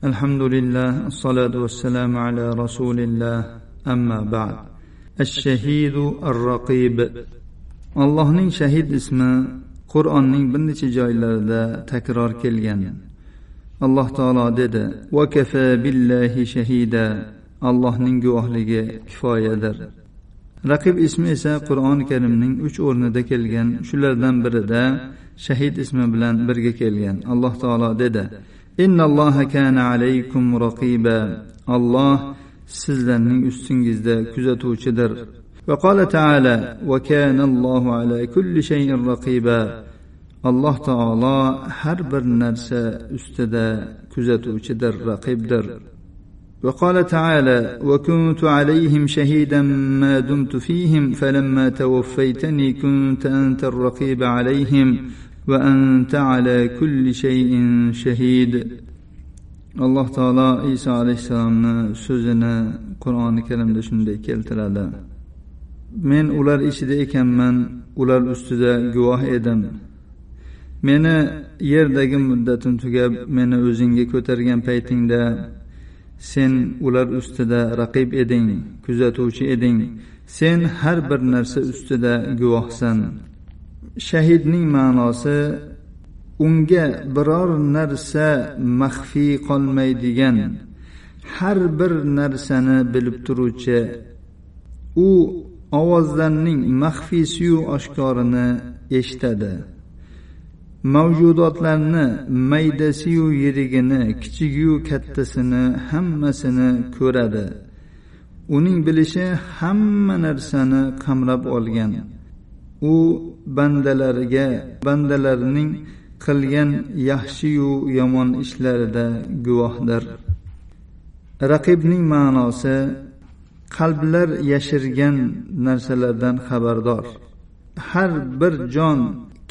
الحمد لله الصلاة والسلام على رسول الله أما بعد الشهيد الرقيب allohning shahid ismi qur'onning bir necha joylarida takror kelgan alloh taolo dedi vakafa billahi shahida allohning guvohligi kifoyadir raqib ismi esa qur'oni karimning uch o'rnida kelgan shulardan birida shahid ismi bilan birga kelgan alloh taolo dedi innalloha kana alaykum raqiba alloh sizlarning ustingizda kuzatuvchidir وقال تعالى وكان الله على كل شيء رقيبا alloh taolo har bir narsa ustida kuzatuvchidir raqibdir وقال تعالى وكنت عليهم شهيدا ما دمت فيهم فلما توفيتني كنت انت الرقيب عليهم وانت على كل شيء شهيد alloh taolo iso alayhissalomni so'zini qur'oni karimda shunday keltiradi men ular ichida ekanman ular ustida guvoh edim meni yerdagi muddatim tugab meni o'zingga ko'targan paytingda sen ular ustida raqib eding kuzatuvchi eding sen har bir narsa ustida guvohsan shahidning ma'nosi unga biror narsa maxfiy qolmaydigan har bir narsani bilib turuvchi u ovozlarning maxfiysiyu oshkorini eshitadi. Mavjudotlarni maydasiyu yirigini kichigiyu kattasini hammasini ko'radi. Uning bilishi hamma narsani qamrab olgan. U bandalariga bandalarning qilgan yaxshiyu yomon ishlarida guvohdir. Raqibning ma'nosi qalblar yashirgan narsalardan xabardor. Har bir jon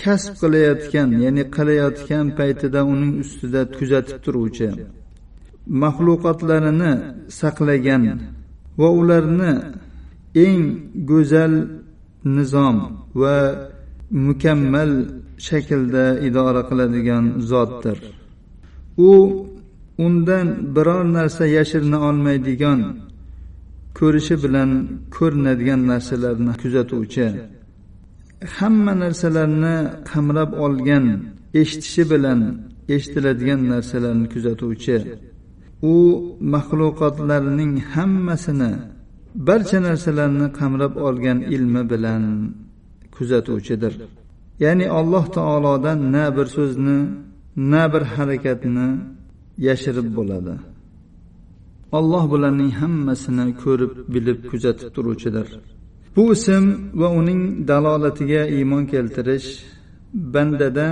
kasb qilayotgan ya'ni qilayotgan paytida uning ustida kuzatib turuvchi maxluqotlarini saqlagan va ularni eng go'zal nizom va mukammal shaklda idora qiladigan zotdir. U undan biror narsa yashirina olmaydigan ko'rishi bilan ko'rinadigan narsalarni kuzatuvchi hamma narsalarni qamrab olgan eshitishi bilan eshitiladigan narsalarni kuzatuvchi. U maxluqotlarning hammasini barcha narsalarni qamrab olgan ilmi bilan kuzatuvchidir. Ya'ni alloh taolodan na bir so'zni na bir harakatni yashirib bo'ladi. Alloh bularning hammasini ko'rib bilib kuzatib turuvchidir. Bu ism va uning dalolatiga iymon keltirish bandada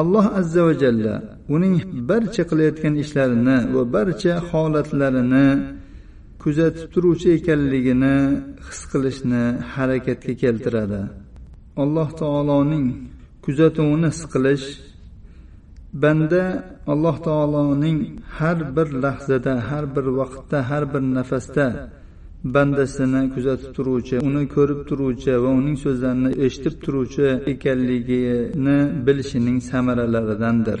alloh azza va jalla uning barcha qilayotgan ishlarini va barcha holatlarini kuzatib turuvchi ekanligini his qilishni harakatga keltiradi. Alloh taoloning kuzatuvini his qilish banda alloh taoloning har bir lahzada har bir vaqtda har bir nafasda bandasini kuzatib turuvchi uni ko'rib turuvchi va uning so'zlarini eshitib turuvchi ekanligini bilishining samaralaridandir.